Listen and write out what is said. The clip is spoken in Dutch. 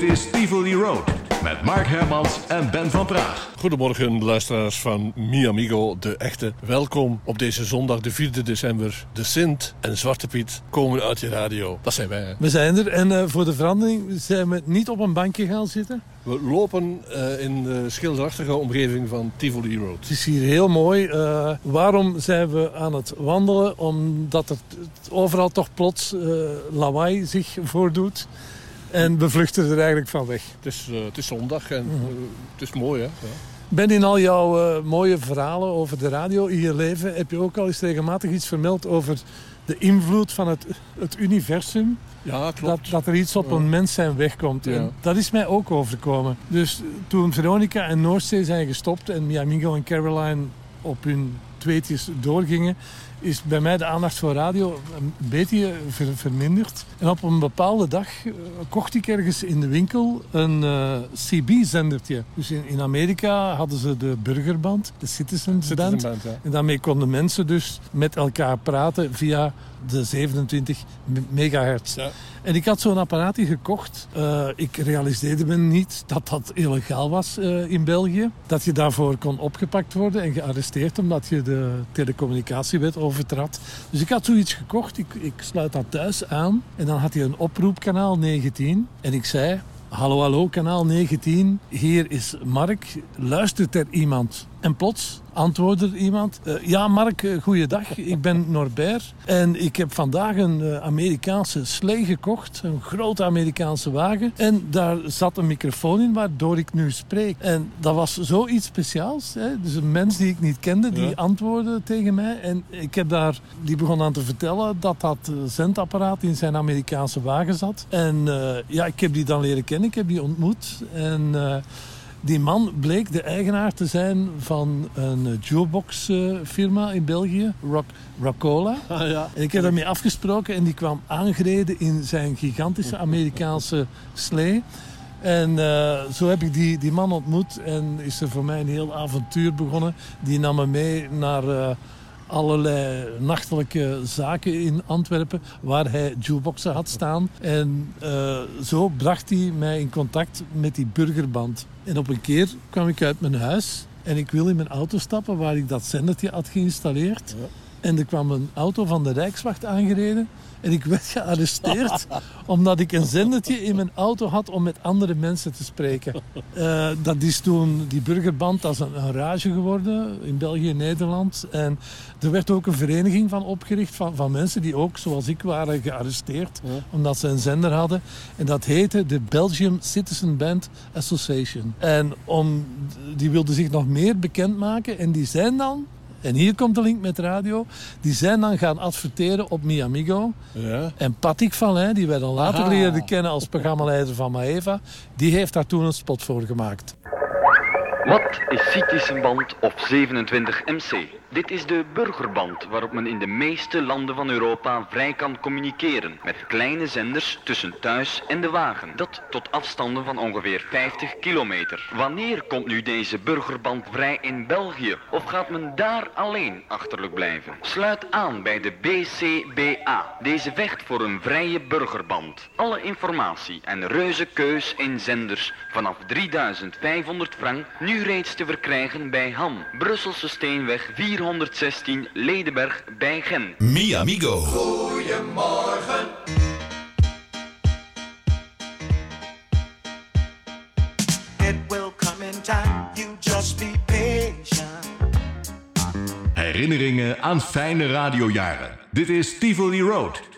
Dit is Tivoli Road met Mark Hermans en Ben van Praag. Goedemorgen, luisteraars van Mi Amigo, de echte. Welkom op deze zondag, de 4 december. De Sint en Zwarte Piet komen uit je radio. Dat zijn wij. Hè? We zijn er en uh, voor de verandering zijn we niet op een bankje gaan zitten. We lopen uh, in de schilderachtige omgeving van Tivoli Road. Het is hier heel mooi. Uh, waarom zijn we aan het wandelen? Omdat er overal toch plots lawaai zich voordoet. En we vluchten er eigenlijk van weg. Het is, uh, het is zondag en uh, het is mooi, hè? Ja. Ben in al jouw uh, mooie verhalen over de radio in je leven... heb je ook al eens regelmatig iets vermeld over de invloed van het, het universum. Ja, klopt. Dat, dat er iets op een mens zijn wegkomt. Ja. En dat is mij ook overkomen. Dus toen Veronica en Noordzee zijn gestopt... en Miamigo en Caroline op hun tweetjes doorgingen is bij mij de aandacht voor radio een beetje ver, verminderd. En op een bepaalde dag uh, kocht ik ergens in de winkel een uh, CB-zendertje. Dus in, in, Amerika hadden ze de burgerband, de Citizens Citizen Band. Ja. En daarmee konden mensen dus met elkaar praten via de 27 megahertz. Ja. En ik had zo'n apparaatje gekocht. Uh, ik realiseerde me niet dat dat illegaal was uh, in België. Dat je daarvoor kon opgepakt worden en gearresteerd omdat je de telecommunicatiewet Dus ik had zoiets gekocht. Ik, ik sluit dat thuis aan. En dan had hij een oproepkanaal 19. En ik zei... Hallo, hallo, kanaal 19. Hier is Mark. Luistert er iemand? En plots antwoordde er iemand. Uh, ja, Mark, uh, goeiedag. Ik ben Norbert. En ik heb vandaag een uh, Amerikaanse slee gekocht. Een grote Amerikaanse wagen. En daar zat een microfoon in waardoor ik nu spreek. En dat was zoiets speciaals. Hè? Dus een mens die ik niet kende, die Ja. antwoordde tegen mij. En ik heb daar, die begon aan te vertellen dat dat zendapparaat in zijn Amerikaanse wagen zat. En ja, ik heb die dan leren kennen. Ik heb die ontmoet. En... Die man bleek de eigenaar te zijn van een jukebox firma in België, Rock, Rockola. Ah, ja. En ik heb daarmee afgesproken en die kwam aangereden in zijn gigantische Amerikaanse slee. En uh, zo heb ik die, die man ontmoet en is er voor mij een heel avontuur begonnen. Die nam me mee naar uh, allerlei nachtelijke zaken in Antwerpen waar hij jukeboxen had staan. En uh, zo bracht hij mij in contact met die burgerband. En op een keer kwam ik uit mijn huis en ik wil in mijn auto stappen waar ik dat zendertje had geïnstalleerd. En er kwam een auto van de Rijkswacht aangereden. En ik werd gearresteerd omdat ik een zendertje in mijn auto had om met andere mensen te spreken. Uh, dat is toen die burgerband als een, een rage geworden in België en Nederland. En er werd ook een vereniging van opgericht van, van mensen die ook, zoals ik, waren gearresteerd. Ja. Omdat ze een zender hadden. En dat heette de Belgium Citizen Band Association. En om, die wilden zich nog meer bekendmaken. En die zijn dan en hier komt de link met radio. Die zijn dan gaan adverteren op Mi Amigo. Ja. En Patrick Valin, die wij dan later Aha. leerden kennen als programmaleider van Maeva, die heeft daar toen een spot voor gemaakt. Wat is Citizenband of 27MC? Dit is de burgerband waarop men in de meeste landen van Europa vrij kan communiceren met kleine zenders tussen thuis en de wagen. Dat tot afstanden van ongeveer 50 kilometer. Wanneer komt nu deze burgerband vrij in België? Of gaat men daar alleen achterlijk blijven? Sluit aan bij de BCBA. Deze vecht voor een vrije burgerband. Alle informatie en reuze keus in zenders vanaf 3500 frank nu reeds te verkrijgen bij HAM. Brusselse Steenweg 416 Ledenberg bij Gent. Mi Amigo. Goedemorgen. It will come in time, you just be patient. Herinneringen aan fijne radiojaren. Dit is Tivoli Road